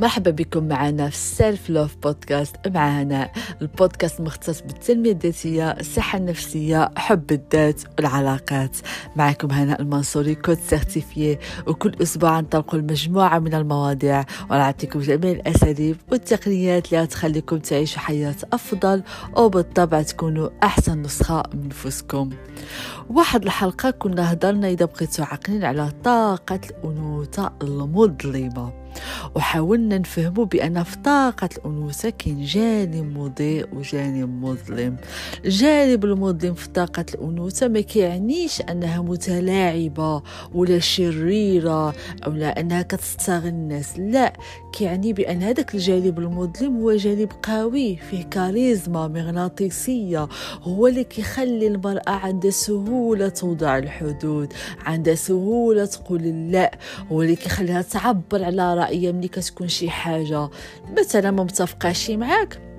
مرحبا بكم معنا في Self Love Podcast مع هناء البودكاست مختص بالتنمية الذاتية الصحة النفسية حب الذات والعلاقات. معكم هناء المنصوري coach certifiée وكل أسبوع نطلق المجموعة من المواضيع ونعطيكم جميع الأساليب والتقنيات اللي تخليكم تعيشوا حياة أفضل وبالطبع تكونوا أحسن نسخة من نفسكم واحد الحلقة كنا هضرنا إذا بقيتوا عاقلين على طاقة الأنوثة المظلمة. وحاولنا نفهموا بأن في طاقة الأنوثة كاين جانب مضيء وجانب مظلم. الجانب المظلم في طاقة الأنوثة ما كيعنيش أنها متلاعبة ولا شريرة أو لا أنها كتستغل الناس لا. كيعني بأن هذاك الجانب المظلم هو جانب قوي فيه كاريزما مغناطيسية. هو اللي كيخلي المرأة عندها سهولة توضع الحدود عندها سهولة تقول لا. هو اللي كيخليها تعبر على رأيها ملي كتكون شي حاجة. مثلا ما متفقاش معاك.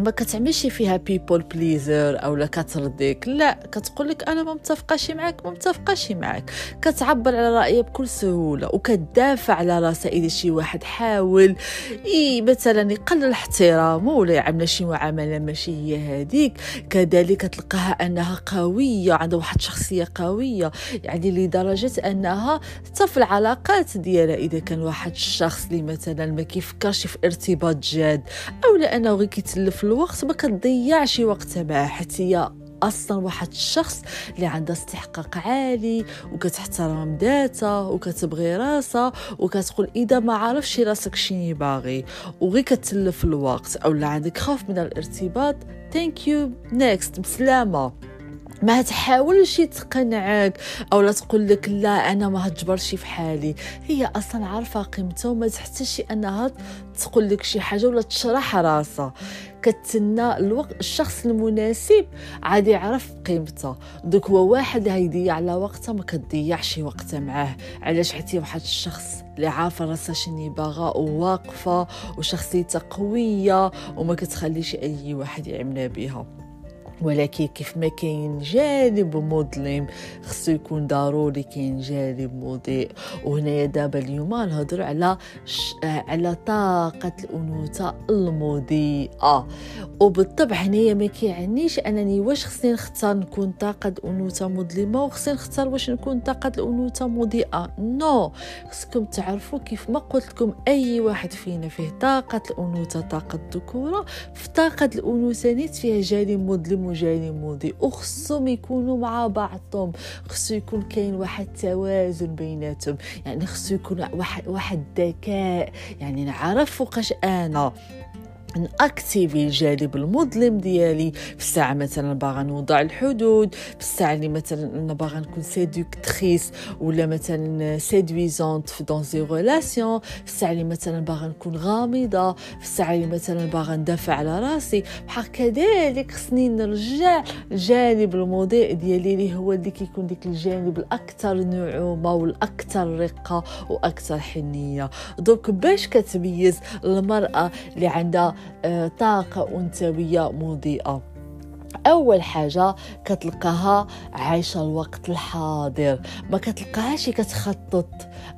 ما كتعملش فيها بيبول بليزر أو لا كترضيك. لا كتقول لك أنا ما متفقاش معاك ما متفقاش معاك. كتعبر على رايها بكل سهولة وكتدافع على راسها اذا شي واحد. حاول. إي مثلا يقلل احترامه ولا يعمل شي معاملة ماشي هي هذيك كذلك تلقاها أنها قوية عندها واحد شخصية قوية. يعني لدرجة أنها حتى في العلاقات ديالها إذا كان واحد الشخص اللي مثلا ما كيفكرش في ارتباط جاد أو لأنه غير كيتلف الوقت ما كتضيعش معاه حتى هي أصلا واحد الشخص اللي عنده استحقاق عالي وكتحترم ذاتها وكتبغي راسها وكتقول إذا ما عرفش راسك شنو باغي. وغير كتلف الوقت أو لا عندك خوف من الارتباط. thank you next بسلامة. ما تحاولش تقنعك أو لا تقول لك لا أنا ما هتجبرش في حالي. هي أصلا عارفة قيمتها وما تحتاجش أنها تقول لك شي حاجة ولا تشرح راسها. كتسنى الوقت الشخص المناسب عادي يعرف قيمته دوك هو واحد هيضيع على وقته ما كتضيعش وقته معاه. علاش؟ حتى واحد الشخص اللي عارفة راسها شنو باغا وواقفة وشخصيتها قوية وما كتخليش أي واحد يعملها بها. ولكن كيف ما كاين جانب مظلم خصو يكون ضروري كاين جانب مضيء. وهنايا دابا اليوم نهضروا على ش... على طاقة الأنوثة المضيئة. وبالطبع هنايا ما كيعنيش أنني واش خصني نختار نكون طاقة الانوثه مظلمة وخصني نختار واش نكون طاقة الأنوثة مضيئة. نو! no. خصكم تعرفوا كيف ما قلت لكم أي واحد فينا فيه طاقة الأنوثة طاقة الذكورة في طاقه الأنوثة نيت فيها جانب مظلم وجانب مضيء وخصهم يكونوا مع بعضهم. خصو يكون كاين واحد التوازن بيناتهم. يعني خصو يكون واحد واحد الذكاء. يعني نعرف فوقاش أنا. ن activer الجانب المظلم ديالي. في الساعة مثلا باغا نوضع الحدود في الساعة اللي مثلا أنا باغا نكون séductrice ولا مثلا séduisante في dans les relations في الساعة اللي مثلا باغا نكون غامضة في الساعة اللي مثلا باغا ندافع على راسي. بحال كذلك خصني نرجع الجانب المضيء ديالي اللي هو اللي كيكون ديك الجانب الأكثر نعومة والأكثر رقة وأكثر حنية. دوك باش كتميز المرأة اللي عندها طاقة أنثوية مضيئة أول حاجة كتلقاها عايشة الوقت الحاضر ما كتلقاهاش كتخطط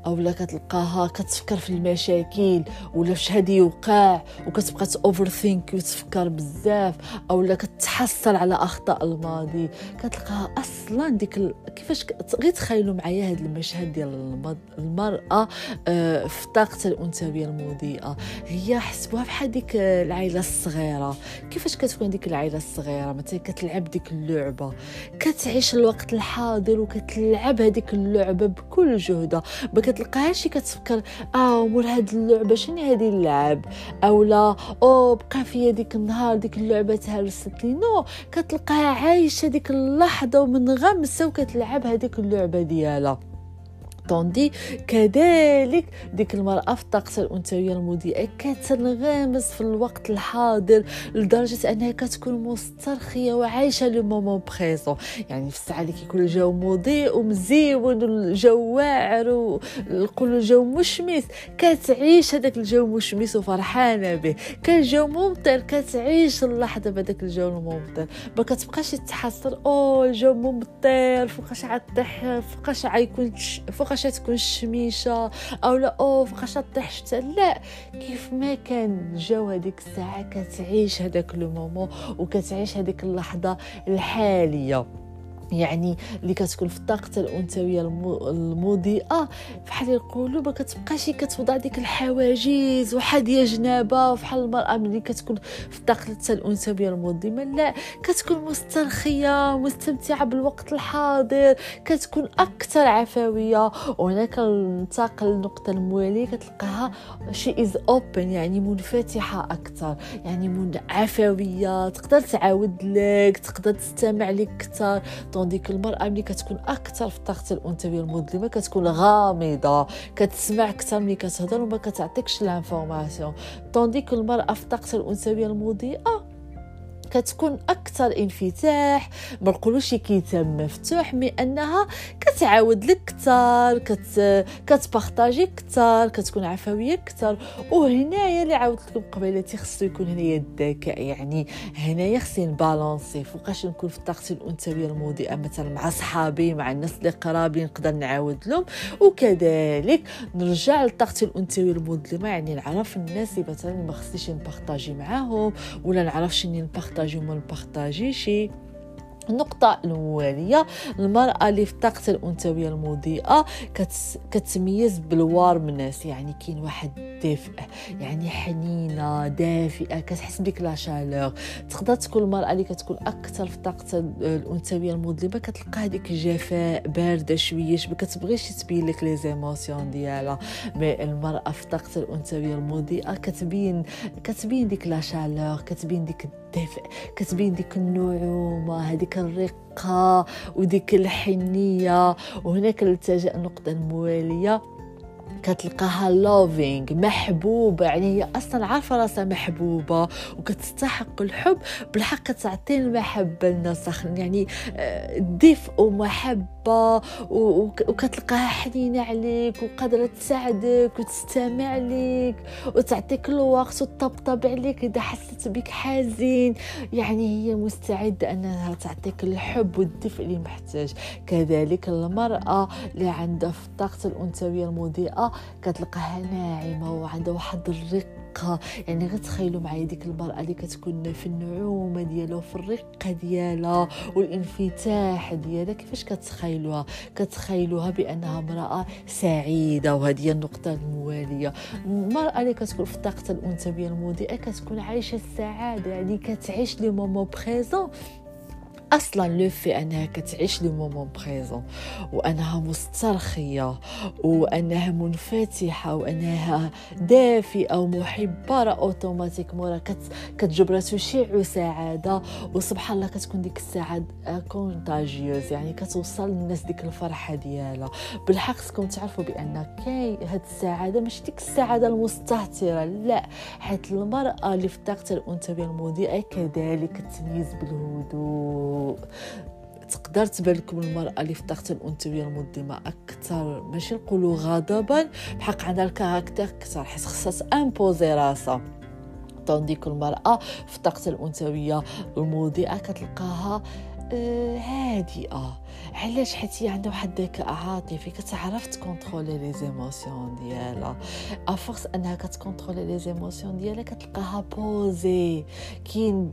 أو لا كتلقاها كتفكر في المشاكل ولا في شهادي يوقع وكتبقى اوفر ثينك وتفكر بزاف أو لا كتحصل على أخطاء الماضي كتلقاها أصلا ديك. كيفاش غير تخيلوا معايا هذا المشهد ديال المرأة آه، في طاقة الأنثوية المضيئة. هي حسبوها بحال ديك العائله الصغيرة. كيفاش كتكون ديك العائله الصغيرة؟ مثلا كتلعب ديك اللعبة. كتعيش الوقت الحاضر وكتلعب هذيك اللعبة بكل جهدها ما كتلقاهاش كتفكر آه مور هاد اللعبة شنو هادي اللعب؟ أو لا أو بقى فيا ديك النهار ديك اللعبة تهرست لي. non كتلقاها عايشة ديك اللحظة ومنغمسه وكتلعب هذيك اللعبة ديالها tandis que كذلك ديك المرأة في الطاقة الأنثوية المضيئة كتنغمس في الوقت الحاضر لدرجة أنها كتكون مسترخية وعايشة le moment présent. يعني في الساعة اللي كيكون الجو مضيء ومزيون والجو واعر ونقولوا الجو مشمس. كتعيش هذاك الجو مشمس وفرحانة به. كان الجو ممطر كتعيش اللحظة بهذاك الجو الممطر. ما كتبقاش تحصل أو الجو ممطر فوقاش عطيح فوقاش عيكون فوقاش فوقاش تكون الشميشة أو لا أو فوقاش طيح شتا. لا كيف ما كان جاو هذيك الساعة كتعيش هذاك لو مومون وكتعيش هذيك اللحظة الحالية. يعني اللي كتكون في الطاقة الأنثوية المضيئة. بحال يقولوا ما كتبقاش كتوضع ديك الحواجز وحاديه جنابه وفحال المرأة ملي كتكون في الطاقة الأنثوية المظلمه لا كتكون مسترخية مستمتعة بالوقت الحاضر كتكون أكثر عفوية. وهنا كننتقل للنقطه الموالية كتلقاها she is open يعني منفتحة أكثر يعني من عفويه تقدر تعاود لك تقدر تستمع لك أكثر. tandis que المرأة ملي كتكون أكثر في الطاقة الأنثوية المظلمة كتكون غامضة كتسمع أكثر ملي كتهضر وما كتعطيكش l'information tandis que المرأة في الطاقة الأنثوية المضيئة كتكون أكثر انفتاح ما نقولوش كتاب مفتوح mais أنها كتعاود لك كثر كت كت partager كثر كتكون عفوية كثر وهنايا اللي عاودت لكم قبيلتي خصو يكون هنايا الذكاء يعني هنايا خصني نبالونسي فوقاش نكون في طاقتي الانثويه المضيئة مثلا مع صحابي مع الناس اللي قراب لي نقدر نعاود لهم. وكذلك نرجع لطاقتي الانثويه المظلمة يعني نعرف الناس اللي مثلا ما خصنيش نبارطاجي معاهم ولا نعرف شنو نبارطاجي نبارطاجي وما نبارطاجيش النقطة الأولية المرأة اللي في طاقة الأنثوية المضيئة كتميز بالوارمنس يعني كاين واحد دفء يعني حنينة دافئة كتحس بك لا شالور. تقدر تكون المرأة اللي كتكون أكثر في طاقة الأنثوية المظلمة كتلقى هذيك جفاء باردة شوية ما كتبغيش تبين لك لي زيموسيون ديالها. المرأة في طاقة الأنثوية المضيئة كتبين كتبين ديك لا شالور كتبين ديك الدفء كتبين ديك النعومة هذيك الرقة وديك الحنية وهناك نلتجئ النقطة الموالية كتلقاها لوفينغ محبوبة يعني هي أصلا عارفة راسها محبوبة وكتستحق الحب. بالحق كتعطي المحبة للناس يعني آه، دفء ومحبة وكتلقاها حنينه عليك وقادرة تساعدك وتستمع لك وتعطيك الوقت وتطبطب عليك إذا حسيت بك حزين. يعني هي مستعدة أنها تعطيك الحب والدفء اللي محتاج. كذلك المرأة اللي عندها في الطاقة الأنثوية كتلقاها ناعمة وعندها واحد الرقه يعني غتخيلوا معايا ديك المرأة اللي كتكون في النعومة ديالها وفي الرقة ديالها والانفتاح ديالها. كيفاش كتخيلوها؟ كتخيلوها بأنها امرأة سعيدة وهذه هي النقطة الموالية. المرأة اللي كتكون في الطاقه الانثويه المضيئه كتكون عايشة السعادة يعني كتعيش لي مومون بريزون أصلا le fait أنها كتعيش le moment présent وأنها مسترخية وأنها منفتحة وأنها دافئة ومحبة راه automatiquement راه كت كتجبر تشيع سعاده وسبحان الله كتكون ديك السعاده contagieuse يعني كتوصل للناس ديك الفرحة ديالها. بالحق خصكم تعرفوا بأن كاي هاد السعاده ماشي ديك السعاده المستهترة لا. حيت المرأة اللي في الطاقة الانثويه المضيئه كذلك تميز بالهدوء. تقدر تبان لكم المرأة اللي في الطاقة الأنثوية المظلمة أكثر. ماشي نقولوا غضبا. بحق عندها ال caractère أكثر حيت خصها ت imposer راسها. tandis que المرأة في الأنثوية المضيئة كتلقاها آه، هادئة. علاش حيت هي عندها واحد الذكاء عاطفي كتعرف ت contrôler les émotions ديالها. à force انها كت contrôler les émotions ديالها كتلقاها posée كي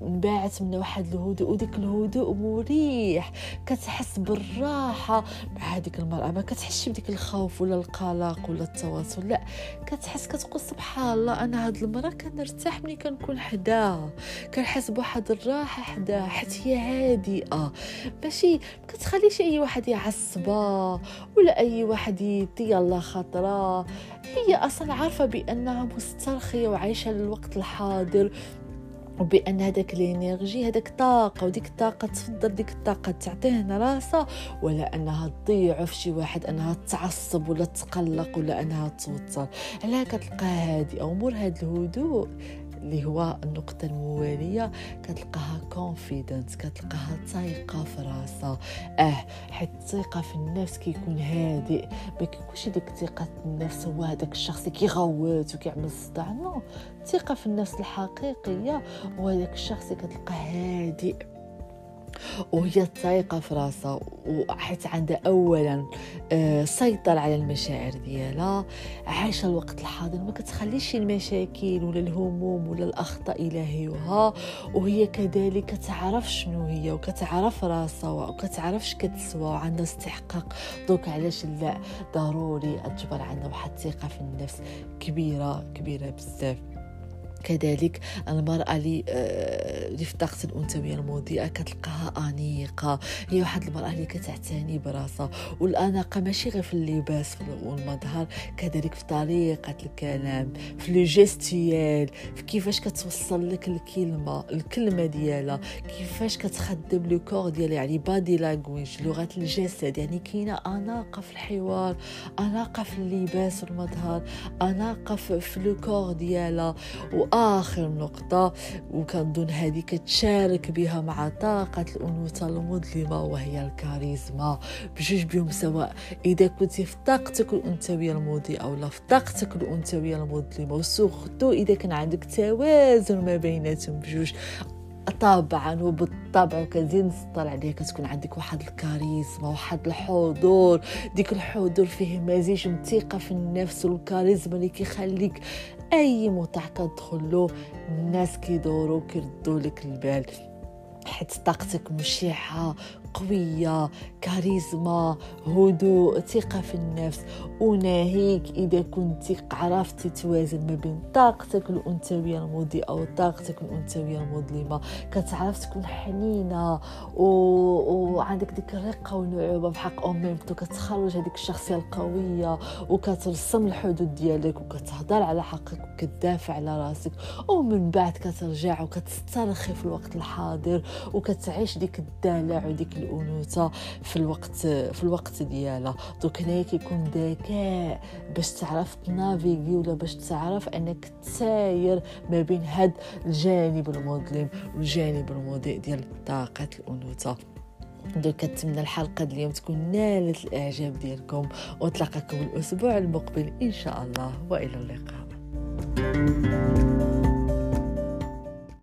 باعت من واحد الهدوء وديك الهدوء مريح. كتحس بالراحة. مع هذيك المرأة ما كتحسش بديك الخوف ولا القلق ولا التوتر. لا كتحس كتقول سبحان الله. أنا هاد المرأة كنرتاح ملي كنكون حداها. كنحس بواحد الراحة حداها. حيت هي هادئه ماشي كتخليش أي واحد يعصبها ولا أي واحد يدي الله خاطرها هي أصلا عارفة بأنها مسترخية وعايشة للوقت الحاضر وبأن هذاك ال energy هذاك طاقة وديك الطاقة تفضل ديك الطاقة تعطيه راسها ولا أنها تضيع في شي واحد أنها تعصب ولا تقلق ولا أنها توتر. علاه كتلقاها هادئه امور هذا الهدوء. اللي هو النقطة الموالية. كتلقاها confident كتلقاها ثقه في راسها. آه حيت الثقه في النفس كيكون هادئ. ما كيكونش ديك ثقه النفس هو هذاك الشخص اللي كيغوت وكيعمل صداع. نو الثقه في النفس الحقيقية هو الشخص اللي كتلقاه هادئ. وهي الثقة في راسها وحيت عندها أولا آه، سيطر على المشاعر ديالها. عايشة الوقت الحاضر ما كتخليش المشاكل ولا الهموم ولا الأخطاء إلهيها وهي كذلك كتعرف شنو هي وكتعرف راسها وكتعرف كتسوى وعندها استحقاق. دوك علاش لا؟ ضروري أجبر عندها واحد الثقة في النفس كبيرة كبيرة بزاف. كذلك المرأة اللي في طاقة الأنثوية المضيئة كتلقاها أنيقة. هي واحد المرأة اللي كتعتني براسها. والأناقة ماشي غير في اللباس والمظهر كذلك في طريقة الكلام في le gestuel في كيفاش كتوصل لك الكلمة الكلمة ديالها كيفاش كتخدم le corps ديالها يعني body language لغة الجسد. يعني كاينة أناقة في الحوار أناقة في اللباس والمظهر أناقة في le corps ديالها. واخر نقطة وكنظن هذه كتشارك بها مع طاقة الأنوثة المظلمة وهي الكاريزما. بجوج بهم سواء إذا كنت في طاقتك الأنثوية المضيئه ولا في طاقتك الأنثوية المظلمة. وسورتو إذا كان عندك توازن ما بيناتهم بجوج طبعا وبالطبع وكنزيد نسطر عليها كتكون عندك واحد الكاريزما واحد الحضور. ديك الحضور فيه مزيج من الثقة في النفس والكاريزما اللي كيخليك أي متع كتدخلو الناس كيدورو كيردوا لك البال. حيت طاقتك مشيحة قوية كاريزما هدوء ثقة في النفس. وناهيك إذا كنت عرفتي توازن ما بين طاقتك الأنثوية المضيئة وطاقتك الأنثوية المظلمة. كتعرف تكون حنينة و... وعندك ديك الرقة والنعوبة بحق أميمتو كتخرج هذيك الشخصية القوية وكترسم الحدود ديالك وكتهضر على حقك وكتدافع على راسك. ومن بعد كترجع وكتسترخي في الوقت الحاضر وكتعيش ديك الدلع وديك الأنوثة. في الوقت في الوقت ديالها دوك هنايا كيكون ذكاء باش تعرف تنافيغي ولا باش تعرف أنك تساير ما بين هاد الجانب المظلم والجانب المضيء ديال طاقة الأنوثة. دوك كنتمنى الحلقة اليوم تكون نالت الإعجاب ديالكم. وتلاقاكم الأسبوع المقبل إن شاء الله. وإلى اللقاء. thank you